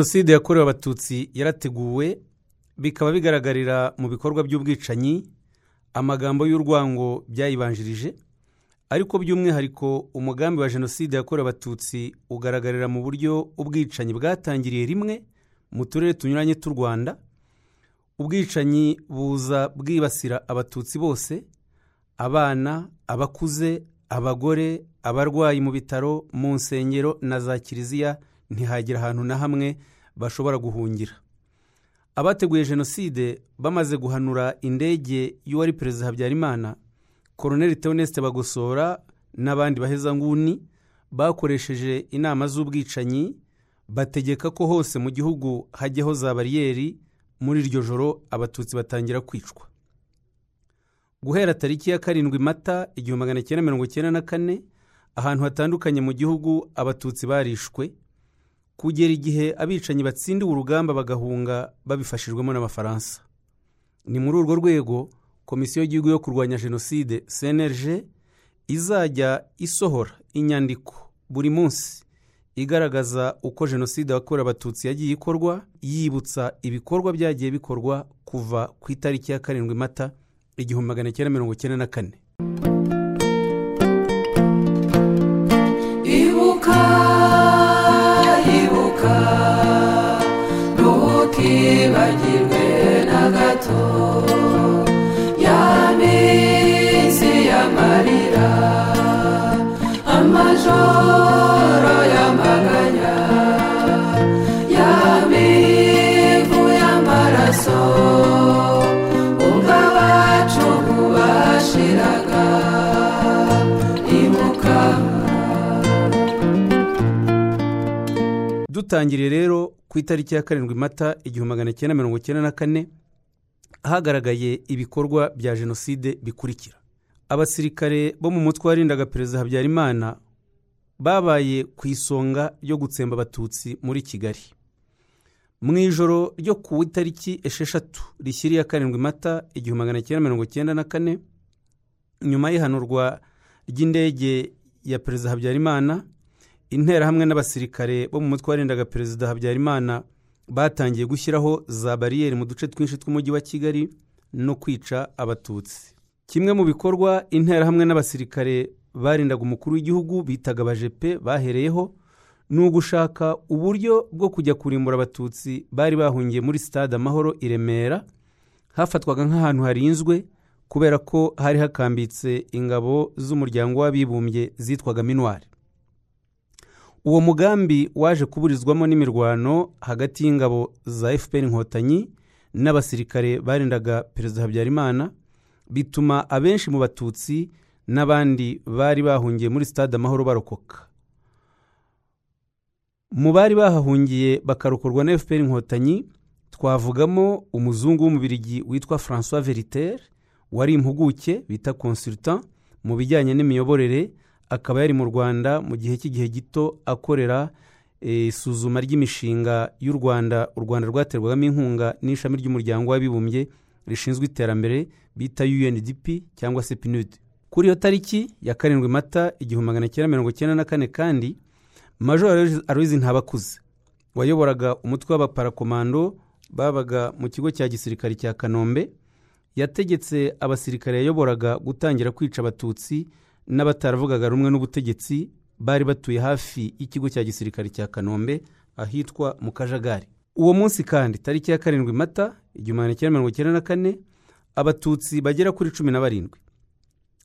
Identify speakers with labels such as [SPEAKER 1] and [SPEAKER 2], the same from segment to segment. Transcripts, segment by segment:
[SPEAKER 1] jenoside yakorewe abatutsi yarateguwe bikaba bigaragarira mu bikorwa by'ubwicanyi amagambo y'urwango byayibanjirije ariko by'umwihariko umugambi wa jenoside yakorewe abatutsi ugaragarira mu buryo ubwicanyi bwatangiriye rimwe mu turere tunyuranye tw'u rwanda. Ubwicanyi buza bwibasira abatutsi bose abana abakuze abagore abarwayi mu bitaro mu nsengero na za kiliziya ntihagira ahantu na hamwe bashobora guhungira. Abateguye jenoside bamaze guhanura indege y'uwari perezida habyarimana koroneli teonesite bagosora n'abandi bahezanguni bakoresheje inama z'ubwicanyi bategeka ko hose mu gihugu hajyaho za bariyeri muri iryo joro abatutsi batangira kwicwa. Guhera tariki ya karindwi mata igihumbi magana cyenda mirongo icyenda na kane ahantu hatandukanye mu gihugu abatutsi barishwe kugera igihe abicanyi batsindiwe urugamba bagahunga babifashijwemo n'abafaransa. Ni muri urwo rwego komisiyo y'igihugu yo kurwanya jenoside cnlg izajya isohora inyandiko buri munsi igaragaza uko jenoside yakorewe abatutsi yagiye ikorwa yibutsa ibikorwa byagiye bikorwa kuva ku itariki ya karindwi mata igihumbi magana cyenda mirongo icyenda na kane.
[SPEAKER 2] Ibuka ntukibagirwe na gato ya minsi y'amarira amajoro y'amaganya ya mivu y'amaraso ubwo abacu bashiraga ibuka
[SPEAKER 1] dutangiriye rero ku itariki ya karindwi mata igihumbi magana cyenda mirongo icyenda na kane hagaragaye ibikorwa bya jenoside bikurikira. Abasirikare bo mu mutwe warindaga perezida habyarimana babaye ku isonga ryo gutsemba abatutsi muri kigali. Mu ijoro ryo ku itariki esheshatu rishyiriye karindwi mata igihumbi magana cyenda mirongo icyenda na kane nyuma y'ihanurwa ry'indege ya perezida habyarimana interahamwe n'abasirikare bo mu mutwe warindaga perezida habyarimana batangiye gushyiraho za bariyeri mu duce twinshi tw'umujyi wa kigali no kwica abatutsi. Kimwe mu bikorwa interahamwe n'abasirikare barindaga umukuru w'igihugu bitaga abajepe bahereyeho ni ugushaka uburyo bwo kujya kurimbura abatutsi bari bahungiye muri stade amahoro i remera hafatwaga nk'ahantu harinzwe kubera ko hari hakambitse ingabo z'umuryango w'abibumbye zitwaga minuwari uwo mugambi waje kuburizwamo n'imirwano hagati y'ingabo za fpr inkotanyi n'abasirikare barindaga perezida habyarimana bituma abenshi mu batutsi n'abandi bari bahungiye muri stade amahoro barokoka. Mu bari bahahungiye bakarokorwa na fpr inkotanyi twavugamo umuzungu w'umubirigi witwa francois veritere wari impuguke bita consultant mu bijyanye n'imiyoborere akaba yari mu rwanda mu gihe cy'igihe gito akorera isuzuma ry'imishinga y'u rwanda u rwanda rwaterwagamo inkunga n'ishami ry'umuryango w'abibumbye rishinzwe iterambere bita undp cyangwa se pinud kuri iyo tariki ya karindwi mata igihumbi magana cyenda mirongo icyenda na kane kandi major aloyizi ntabakuze wayoboraga umutwe w'abaparakomando babaga mu kigo cya gisirikare cya kanombe yategetse abasirikare yayoboraga gutangira kwica abatutsi n'abataravugaga rumwe n'ubutegetsi bari batuye hafi y'ikigo cya gisirikare cya kanombe ahitwa mu kajagari. Uwo munsi kandi tariki ya karindwi mata igihumbi magana cyenda mirongo icyenda na kane abatutsi bagera kuri cumi na barindwi.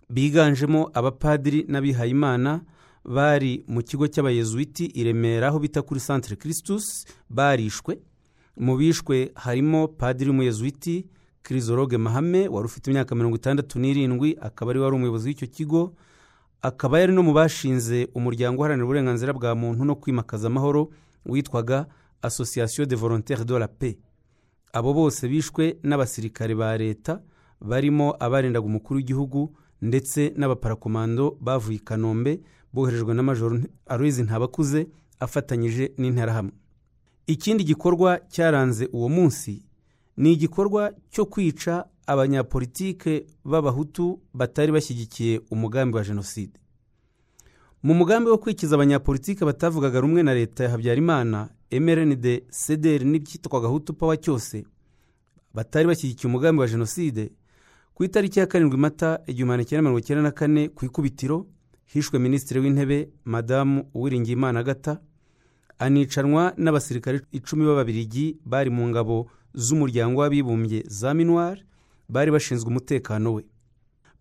[SPEAKER 1] Biganjemo abapadiri n'abihayimana bari mu kigo cy'abayezuwiti i remera aho bita kuri centre christus barishwe. Mu bishwe harimo padiri w'umuyezuwiti kirizoroge mahame wari ufite imyaka mirongo itandatu n'irindwi akaba ari wari umuyobozi w'icyo kigo. Akaba yari no mu bashinze umuryango uharanira uburenganzira bwa muntu no kwimakaza amahoro witwaga association de volontaire de la paix. Abo bose bishwe n'abasirikare ba leta barimo abarindaga umukuru w'igihugu ndetse n'abaparakomando bavuye i kanombe boherejwe na majoro aloyizi ntabakuze afatanyije n'interahamwe. Ikindi gikorwa cyaranze uwo munsi ni igikorwa cyo kwica abanyapolitike b'abahutu batari bashyigikiye umugambi wa jenoside. Mu mugambi wo kwikiza abanyapolitiki batavugaga rumwe na leta ya habyarimana mrnd cdr n'icyitwaga hutu pawa cyose batari bashyigikiye umugambi wa jenoside ku itariki ya karindwi mata igihumbi magana mirongo icyenda na kane ku ikubitiro hishwe minisitiri w'intebe madamu uwiringiyimana agata anicanwa n'abasirikare icumi b'ababirigi bari mu ngabo z'umuryango w'abibumbye za minuar bari bashinzwe umutekano we.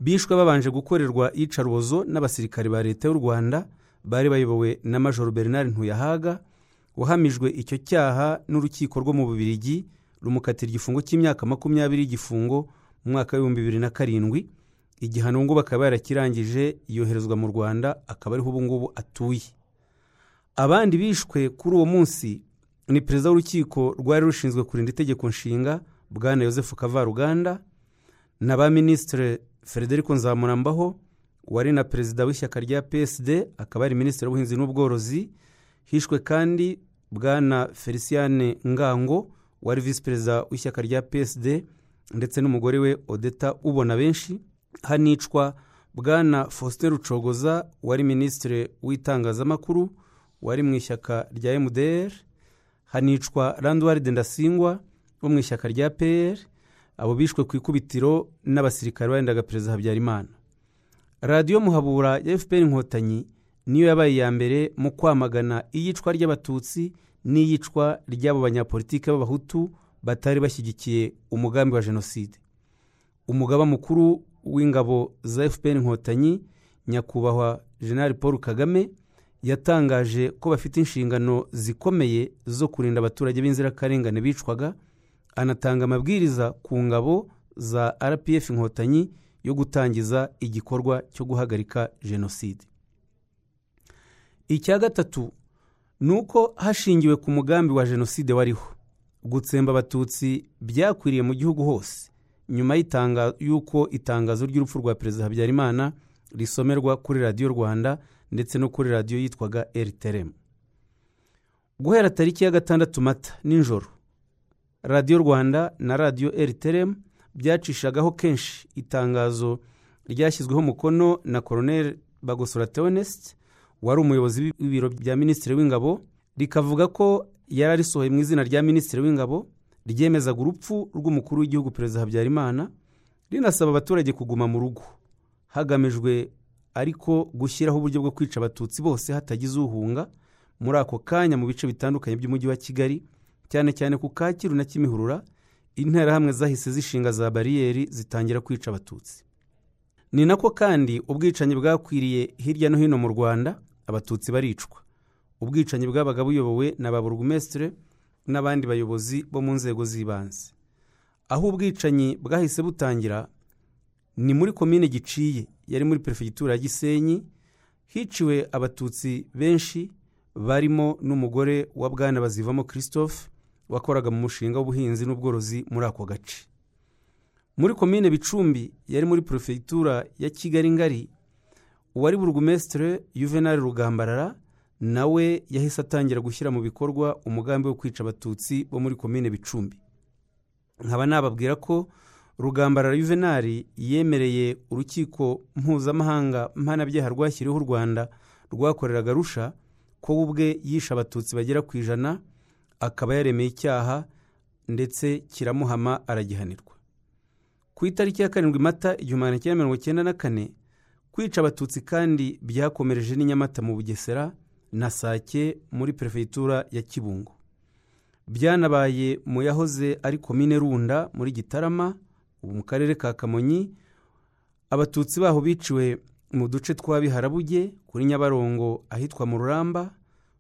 [SPEAKER 1] Bishwe babanje gukorerwa iyicarubozo n'abasirikare ba leta y'u rwanda bari bayobowe na majoro bernard ntuyahaga wahamijwe icyo cyaha n'urukiko rwo mu bubirigi rumukatira igifungo cy'imyaka makumyabiri y'igifungo mu mwaka w'ibihumbi bibiri na karindwi. Igihano ngubu akaba yarakirangije yoherezwa mu rwanda akaba ariho ubu ngubu atuye. Abandi bishwe kuri uwo munsi ni perezida w'urukiko rwari rushinzwe kurinda itegeko nshinga bwana Joseph kavaruganda na ba minisitiri frederico nzamurambaho wari na perezida w'ishyaka rya psd akaba ari minisitiri w'ubuhinzi n'ubworozi hishwe kandi bwana felicien ngango wari visi perezida w'ishyaka rya psd ndetse n'umugore we odeta ubona benshi hanicwa bwana faustin rucogoza wari minisitiri w'itangazamakuru wari mu ishyaka rya mdr hanicwa randward ndasingwa wo mu ishyaka rya pr abo bishwe ku ikubitiro n'abasirikare barendaga perezida habyarimana. Radiyo muhabura ya fpr inkotanyi niyo yabaye iya mbere mu kwamagana iyicwa ry'abatutsi n'iyicwa ry'abo banyapolitiki b'abahutu batari bashyigikiye umugambi wa jenoside. Umugaba mukuru w'ingabo za fpr inkotanyi nyakubahwa jenerali paul kagame yatangaje ko bafite inshingano zikomeye zo kurinda abaturage b'inzirakarengane bicwaga anatanga amabwiriza ku ngabo za rpf inkotanyi yo gutangiza igikorwa cyo guhagarika jenoside. Icya gatatu ni uko hashingiwe ku mugambi wa jenoside wariho. Gutsemba abatutsi byakwiriye mu gihugu hose. Nyuma y'uko itangazo ry'urupfu rwa perezida habyarimana risomerwa kuri radiyo rwanda ndetse no kuri radiyo yitwaga rtrm guhera tariki ya gatandatu mata nijoro radiyo rwanda na radiyo rtrm byacishagaho kenshi itangazo ryashyizweho umukono na koroneri bagosora theoneste wari umuyobozi w'ibiro bya minisitiri w'ingabo rikavuga ko yari arisohoye mu izina rya minisitiri w'ingabo ryemezaga urupfu rw'umukuru w'igihugu perezida habyarimana rinasaba abaturage kuguma mu rugo. Hagamijwe ariko gushyiraho uburyo bwo kwica abatutsi bose hatagize uhunga. Muri ako kanya mu bice bitandukanye by'umujyi wa kigali cyane cyane ku kacyiru na kimihurura interahamwe zahise zishinga za bariyeri zitangira kwica abatutsi. Ni nako kandi ubwicanyi bwakwiriye hirya no hino mu rwanda abatutsi baricwa. Ubwicanyi bwabaga buyobowe na ba burugumesitire n'abandi bayobozi bo mu nzego z'ibanze. Aho ubwicanyi bwahise butangira ni muri komine giciye yari muri perefegitura ya gisenyi hiciwe abatutsi benshi barimo n'umugore wa bwana bazivamo christophe wakoraga mu mushinga w'ubuhinzi n'ubworozi muri ako gace. Muri komine bicumbi yari muri perefegitura ya kigali ngari uwari burugumesitire juvenal rugambarara nawe yahise atangira gushyira mu bikorwa umugambi wo kwica abatutsi bo muri komine bicumbi. Nkaba nababwira ko rugambarara juvenal yemereye urukiko mpuzamahanga mpanabyaha rwashyiriweho u rwanda rwakoreraga rusha ko we ubwe yishe abatutsi bagera ku ijana akaba yaremeye icyaha ndetse kiramuhama aragihanirwa. Ku itariki ya karindwi mata igihumbi magana cyenda mirongo icyenda na kane kwica abatutsi kandi byakomereje n'i nyamata mu bugesera na sake muri perefegitura ya kibungo. Byanabaye mu yahoze ari komine runda muri gitarama ubu mu karere ka kamonyi abatutsi baho biciwe mu duce twa biharabuge kuri nyabarongo ahitwa mu ruramba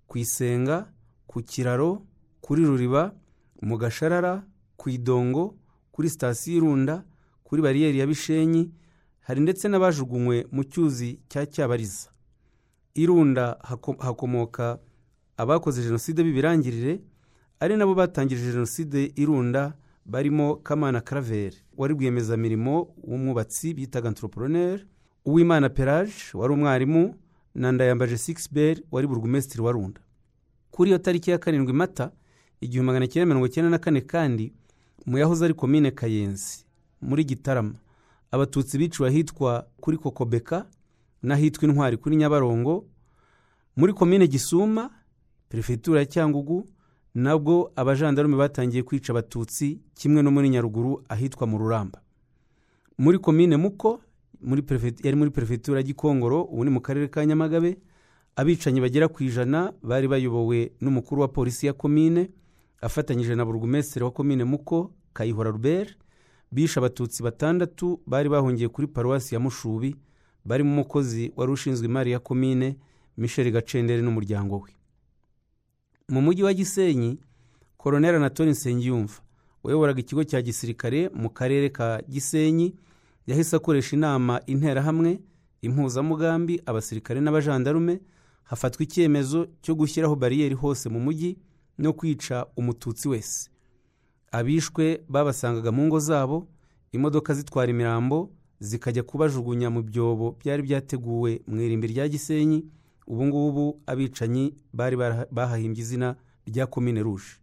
[SPEAKER 1] ku isenga ku kiraro kuri ruriba mu gasharara ku idongo kuri sitasiyo irunda kuri bariyeri ya bishenyi hari ndetse n'abajugunywe mu cyuzi cya cyabariza. Irunda hakomoka abakoze jenoside b'ibirangirire ari nabo batangije jenoside irunda barimo kamana karaveri wari rwiyemezamirimo w'umwubatsi bitaga antroporoneri uwimana peraje wari umwarimu na ndayambaje sigisi wari burugumesitiri wa runda. Kuri iyo tariki ya karindwi mata igihumbi magana cyenda mirongo icyenda na kane kandi mu yahoze ari komine kayenzi muri gitarama. Abatutsi biciwe ahitwa kuri kokobeka n'ahitwa intwari kuri nyabarongo. Muri komine gisuma perefegitura ya cyangugu nabwo abajandarume batangiye kwica abatutsi kimwe no muri nyaruguru ahitwa mu ruramba. Muri komine muko yari muri perefegitura ya gikongoro ubu ni mu karere ka nyamagabe abicanyi bagera ku ijana bari bayobowe n'umukuru wa polisi ya komine afatanyije na burugumesitiri wa komine muko kayihora rubert bishe abatutsi batandatu bari bahungiye kuri paruwasi ya mushubi barimo umukozi wari ushinzwe imari ya komine michel gacendere n'umuryango we. Mu mujyi wa gisenyi koroneri anatole nsengiyumva wayoboraga ikigo cya gisirikare mu karere ka gisenyi yahise akoresha inama interahamwe impuzamugambi abasirikare n'abajandarume hafatwa icyemezo cyo gushyiraho bariyeri hose mu mujyi no kwica umututsi wese. Abishwe babasangaga mu ngo zabo imodoka zitwara imirambo zikajya kubajugunya mu byobo byari byateguwe mu irimbi rya gisenyi ubu ngubu abicanyi bari bahahimbye izina rya komine ruje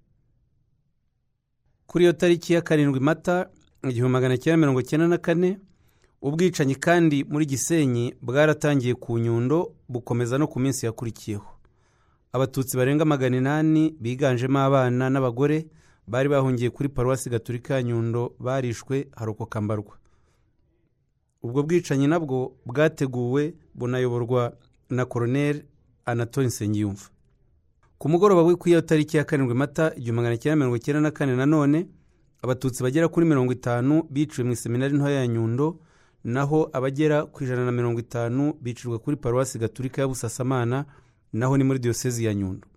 [SPEAKER 1] kuri iyo tariki ya karindwi mata igihumbi magana cyenda mirongo cyenda na kane ubwicanyi kandi muri gisenyi bwaratangiye ku nyundo bukomeza no ku minsi yakurikiyeho. Abatutsi barenga magana inani biganjemo abana n'abagore bari bahungiye kuri paruwasi gaturika nyundo barishwe harokoka mbarwa ubwo bwicanyi nabwo bwateguwe bunayoborwa na koroneri anatole nsengiyumva. Ku mugoroba we ku iyo tariki ya karindwi mata igihumbi magana cyenda mirongo icyenda na kane nanone abatutsi bagera kuri mirongo itanu biciwe mu iseminari ntoya ya nyundo naho abagera ku ijana na mirongo itanu bicirwa kuri paruwasi gaturika ya busasamana naho ni muri diyosezi ya nyundo.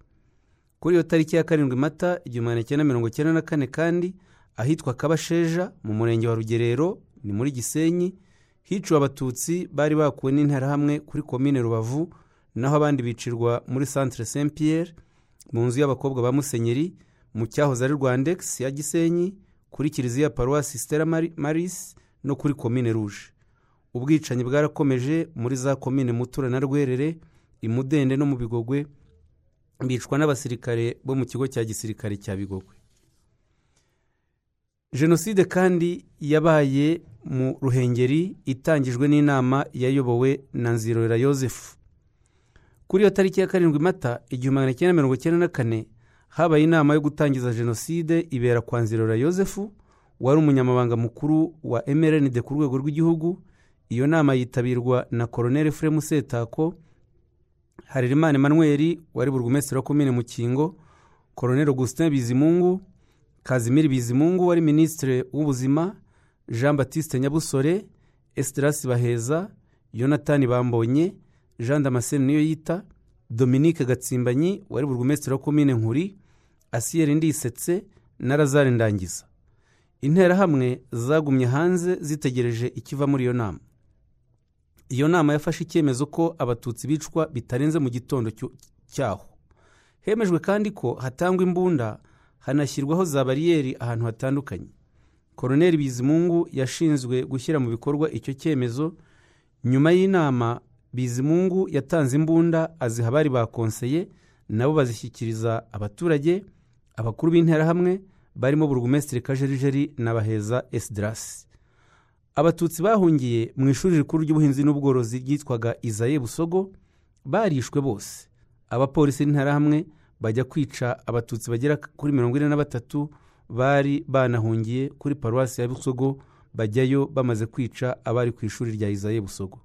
[SPEAKER 1] Kuri iyo tariki ya karindwi mata igihumbi magana cyenda mirongo icyenda na kane kandi ahitwa kabasheja mu murenge wa rugerero ni muri gisenyi hiciwe abatutsi bari bakuwe n'interahamwe kuri komine rubavu naho abandi bicirwa muri centre saint pierre mu nzu y'abakobwa ba musenyeri mu cyahoze ari rwandex ya gisenyi kuri kiliziya paruwasi stella Mari- maris no kuri komine rouge. Ubwicanyi bwarakomeje muri za komine mutura na rwerere imudende no mu bigogwe bicwa n'abasirikare bo mu kigo cya gisirikare cya bigogwe. Jenoside kandi yabaye mu ruhengeri itangijwe n'inama yayobowe na nzirorera yosefu kuri iyo tariki ya karindwi mata igihumbi magana cyenda mirongo icyenda na kane habaye inama yo gutangiza jenoside ibera kwa nzirorera yosefu wari umunyamabanga mukuru wa mrnd ku rwego rw'igihugu. Iyo nama yitabirwa na koroneri fremu setako harerimana emmanuel wari burugumesitiri wa komine mukingo koroneri augustin bizimungu kazimiri bizimungu wari minisitiri w'ubuzima jean batiste nyabusore esiderasi baheza yonatani bambonye jean damascene niyo yita dominique gatsimbanyi wari burugumesitiri wa komine nkuri asiyeri ndisetse na razari ndangiza. Interahamwe zagumye hanze zitegereje ikiva muri iyo nama. Iyo nama yafashe icyemezo ko abatutsi bicwa bitarenze mu gitondo cyaho. Hemejwe kandi ko hatangwa imbunda hanashyirwaho za bariyeri ahantu hatandukanye. Koroneri bizimungu yashinzwe gushyira mu bikorwa icyo cyemezo. Nyuma y'inama bizimungu yatanze imbunda aziha abari bakonseye nabo bazishyikiriza abaturage abakuru b'interahamwe barimo burugumesitiri kajerijeri na baheza esidarasi abatutsi bahungiye mu ishuri rikuru ry'ubuhinzi n'ubworozi ryitwaga izaye busogo barishwe bose. Abapolisi n'interahamwe bajya kwica abatutsi bagera kuri mirongo ine na batatu bari banahungiye kuri paruwasi ya busogo bajyayo bamaze kwica abari ku ishuri rya izaye busogo.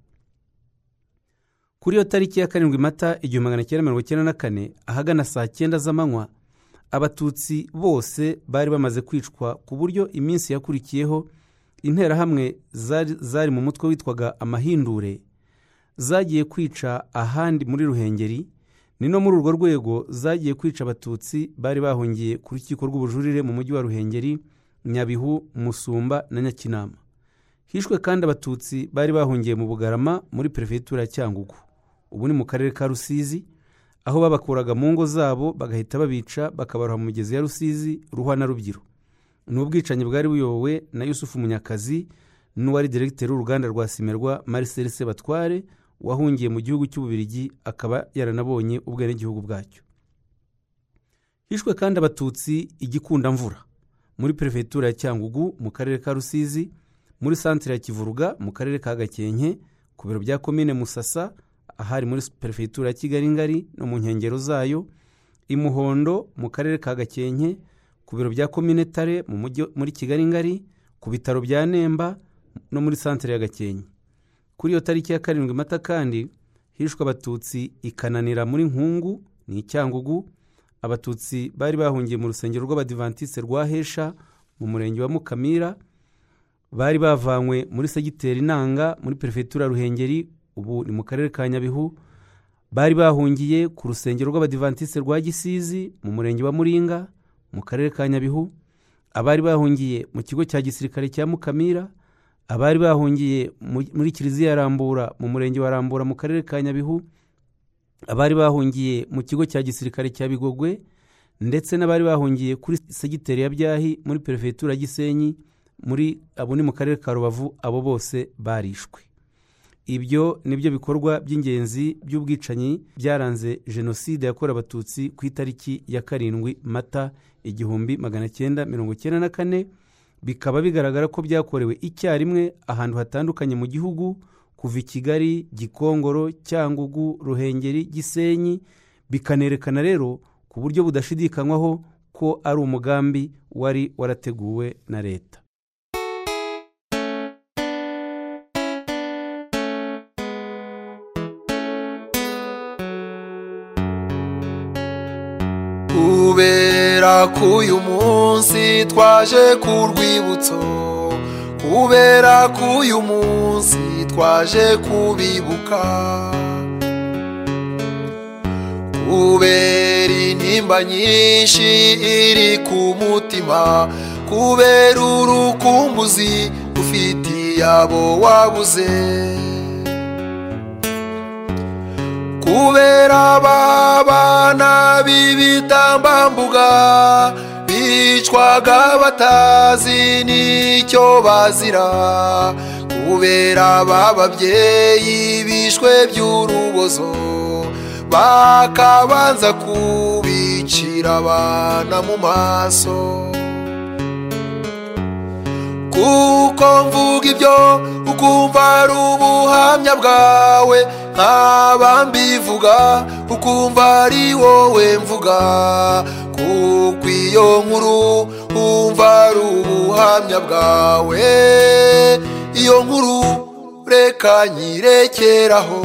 [SPEAKER 1] Kuri iyo tariki ya karindwi mata igihumbi magana cyenda mirongo icyenda na kane ahagana saa cyenda z'amanywa abatutsi bose bari bamaze kwicwa ku buryo iminsi yakurikiyeho interahamwe zari, mu mutwe witwaga amahindure zagiye kwica ahandi muri ruhengeri ni no muri urwo rwego zagiye kwica abatutsi bari bahungiye ku rukiko rw'ubujurire mu mujyi wa ruhengeri nyabihu musumba na nyakinama. Hishwe kandi abatutsi bari bahungiye mu bugarama muri perefegitura ya cyangugu. Ubu ni mu karere ka rusizi aho babakuraga mu ngo zabo bagahita babica bakabaroha mu migezi ya rusizi ruhwa na rubyiro ni ubwicanyi bwari buyobowe na yusufu munyakazi n'uwari diregiteri w'uruganda rwa simerwa marcel sebatware wahungiye mu gihugu cy'ububirigi akaba yaranabonye ubwenegihugu bwacyo. Hishwe kandi abatutsi igikundamvura muri perefegitura ya cyangugu mu karere ka rusizi muri santire ya kivuruga mu karere ka gakenke ku biro bya komine musasa ahari muri perefegitura ya kigali ngari no mu nkengero zayo imuhondo mu karere ka gakenke ku biro bya komine tare muri kigali ngari ku bitaro bya nemba no muri santere ya gakenke. Kuri iyo tariki ya karindwi mata kandi hishwe abatutsi ikananira muri nkungu ni icyangugu abatutsi bari bahungiye mu rusengero rw'abadivantisite rwa hesha mu murenge wa mukamira. Bari bavanywe muri segiteri nanga muri perefegitura ruhengeri ubu ni mu karere ka nyabihu. Bari bahungiye ku rusengero rw'abadivantisite rwa gisizi mu murenge wa muringa. Mu karere ka nyabihu abari bahungiye mu kigo cya gisirikare cya mukamira abari bahungiye mu- muri kiliziya ya rambura mu murenge wa rambura mu karere ka nyabihu abari bahungiye mu kigo cya gisirikare cya bigogwe ndetse n'abari bahungiye kuri segiteri ya byahi muri perefegitura gisenyi muri abo ni mu karere ka rubavu abo bose barishwe. Ibyo ni byo bikorwa by'ingenzi by'ubwicanyi byaranze jenoside yakorewe abatutsi ku itariki ya karindwi mata igihumbi magana cyenda mirongo cyenda na kane bikaba bigaragara ko byakorewe icyarimwe ahantu hatandukanye mu gihugu kuva i kigali gikongoro cyangugu ruhengeri gisenyi bikanerekana rero ku buryo budashidikanywaho ko ari umugambi wari warateguwe na leta.
[SPEAKER 3] Kubera ko uyu munsi twaje ku rwibutso kubera ko uyu munsi twaje kubibuka. Kubera intimba nyinshi iri ku mutima kubera urukumbuzi ufitiye abo wabuze. Kubera abana b'ibitambambuga bicwaga batazi n'icyo bazira. Kubera aba babyeyi bishwe by'urubozo bakabanza kubicira abana mu maso. Kuko mvuga ibyo ukumva ari ubuhamya bwawe nkaba mbivuga ukumva ari wowe mvuga. Kuko iyo nkuru wumva ari ubuhamya bwawe. Iyo nkuru reka nyirekeraho.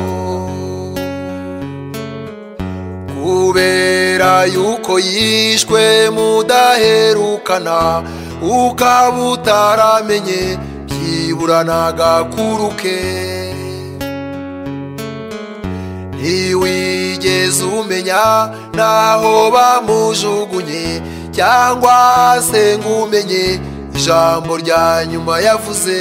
[SPEAKER 3] Kubera yuko yishwe mudaherukana ukaba utaramenye byibura n'agakuru ke ntiwigeze umenya n'aho bamujugunye cyangwa se ngo umenye ijambo rya nyuma yavuze.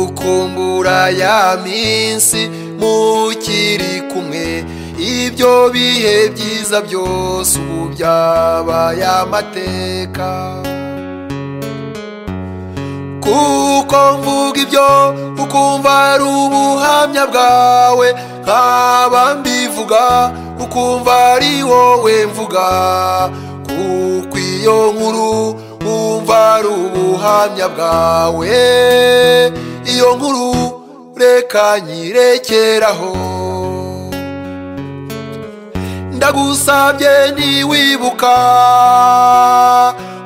[SPEAKER 3] Ukumbura ya minsi mukiri kumwe ibyo bihe byiza byose ubu byabaye amateka. Kuko mvuga ibyo ukumva ari ubuhamya bwawe. Nkaba mbivuga ukumva ari wowe mvuga. Kuko iyo nkuru wumva ari ubuhamya bwawe. Iyo nkuru reka nyirekeraho. Ndagusabye ntiwibuka.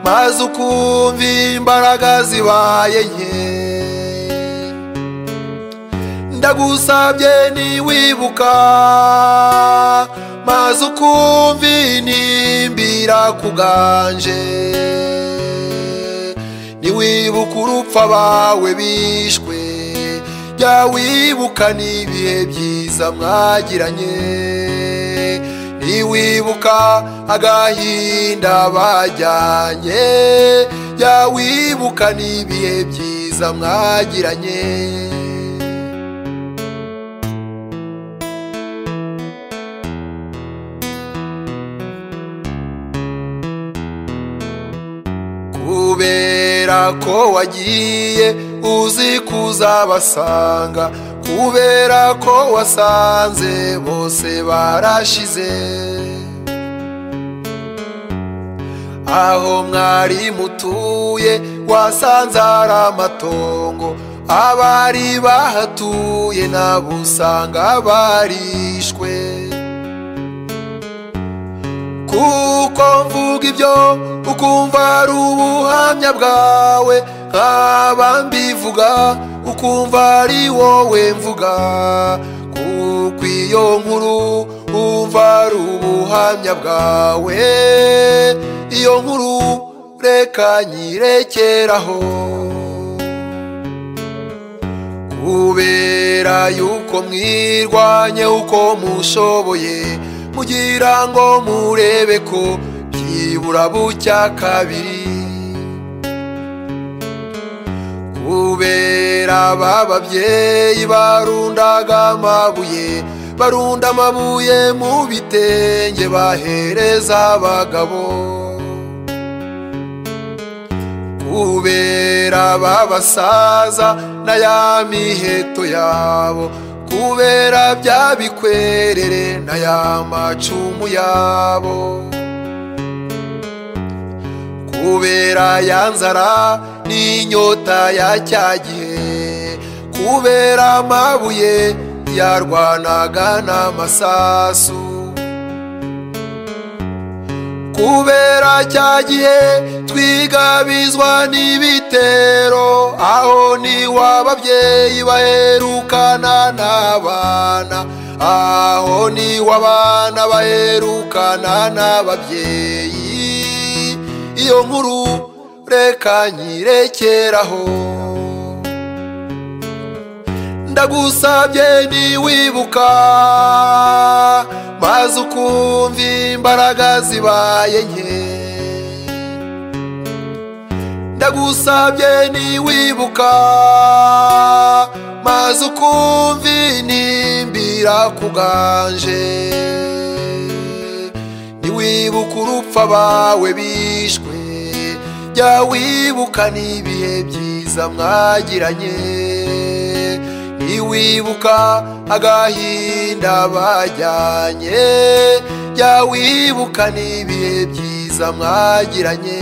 [SPEAKER 3] Maze ukumva imbaraga zibaye nke ndagusabye ntiwibuka maze ukumva inimbira kuganje ntiwibuka urupfu abawe bishwe jya wibuka n'ibihe byiza mwagiranye. Ntiwibuka agahinda bajyanye. Jya wibuka n'ibihe byiza mwagiranye. Kubera ko wagiye uzi kuzabasanga kubera ko wasanze bose barashize. Aho mwari mutuye wasanze ari amatongo abari bahatuye nabo usanga barishwe. Kuko mvuga ibyo ukumva ari ubuhamya bwawe nkaba mbivuga ukumva ari wowe mvuga. Kuko iyo nkuru wumva ari ubuhamya bwawe. Iyo nkuru reka nyirekeraho. Kubera yuko mwirwanye uko mushoboye mugira ngo murebe ko byibura bucya kabiri. Kubera ba babyeyi barundaga amabuye barunda amabuye mu bitenge bahereza abagabo. Kubera ba basaza na ya miheto yabo kubera bya bikwerere na ya macumu yabo. Kubera ya nzara n'inyota ya cya gihe. Kubera amabuye yarwanaga n'amasasu. Kubera cya gihe twigabizwa n'ibitero. Aho ni ho ababyeyi baherukana n'abana. Aho ni ho abana baherukana n'ababyeyi. Iyo nkuru reka nyirekeraho. Ndagusabye niwibuka maze ukumva imbaraga zibaye nke. Ndagusabye niwibuka maze ukumva inimbira kuganje niwibuka urupfu abawe bishwe. Jya wibuka n'ibihe byiza mwagiranye. Niwibuka agahinda bajyanye. Jya wibuka n'ibihe byiza mwagiranye.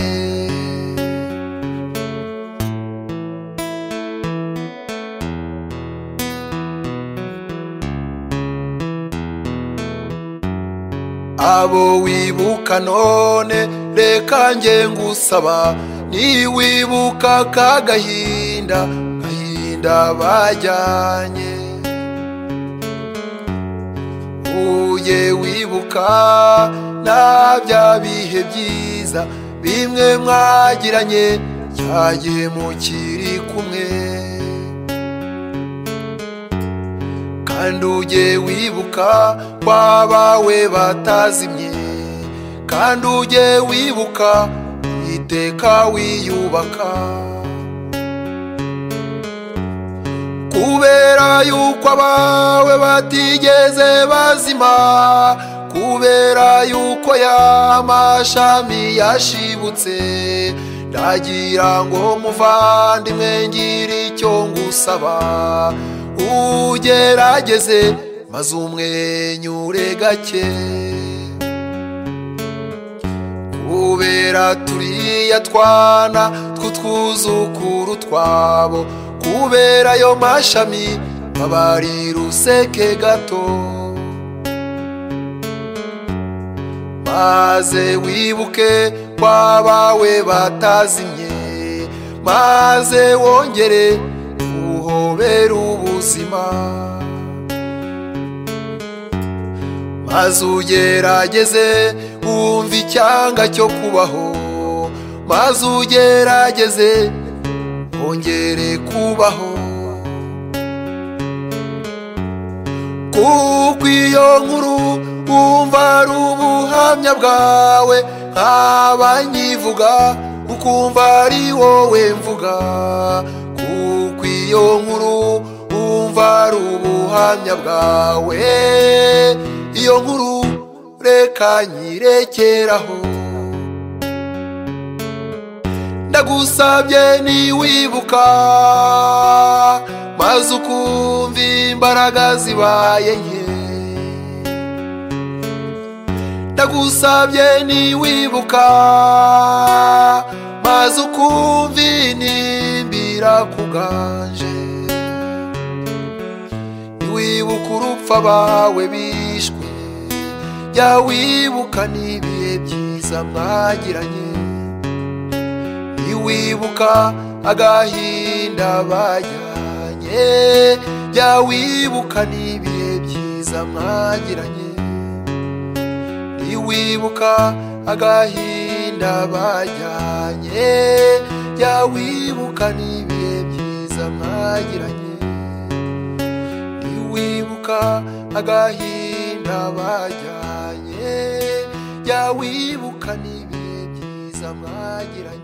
[SPEAKER 3] Abo wibuka none reka nge ngusaba niwibuka ka gahinda gahinda bajyanye. Uye wibuka na bya bihe byiza bimwe mwagiranye cya gihe mukiri kumwe. Kandi ujye wibuka ko abawe batazimye kandi ujye wibuka iteka wiyubaka. Kubera yuko abawe batigeze bazima kubera yuko ya mashami yashibutse ndagira ngo muvandimwe ngira icyo ngusaba. Ugerageze maze umwenyure gake. Kubera turiya twana tw'utwuzukuru twabo. Kubera ayo mashami babari ruseke gato. Maze wibuke ko abawe batazimye. Maze wongere uhobera ubuzima. Maze ugerageze wumva icyanga cyo kubaho maze ugerageze wongere kubaho. Kuko iyo nkuru wumva ari ubuhamya bwawe nkaba nyivuga ukumva ari wowe mvuga. Kuko iyo nkuru wumva ari ubuhamya bwawe. Iyo nkuru reka nyirekeraho. Ndagusabye niwibuka maze ukumva imbaraga zibaye nke. Ndagusabye niwibuka maze ukumva inimbira kuganje ntiwibuka urupfu abawe bishwe jya wibuka n'ibihe byiza mwagiranye. Ntiwibuka agahinda bajyanye. Jya wibuka n'ibihe byiza mwagiranye. Ntiwibuka agahinda bajyanye. Jya wibuka n'ibihe byiza mwagiranye. Ntiwibuka agahinda bajyanye. Jya wibuka n'ibihe byiza mwagiranye.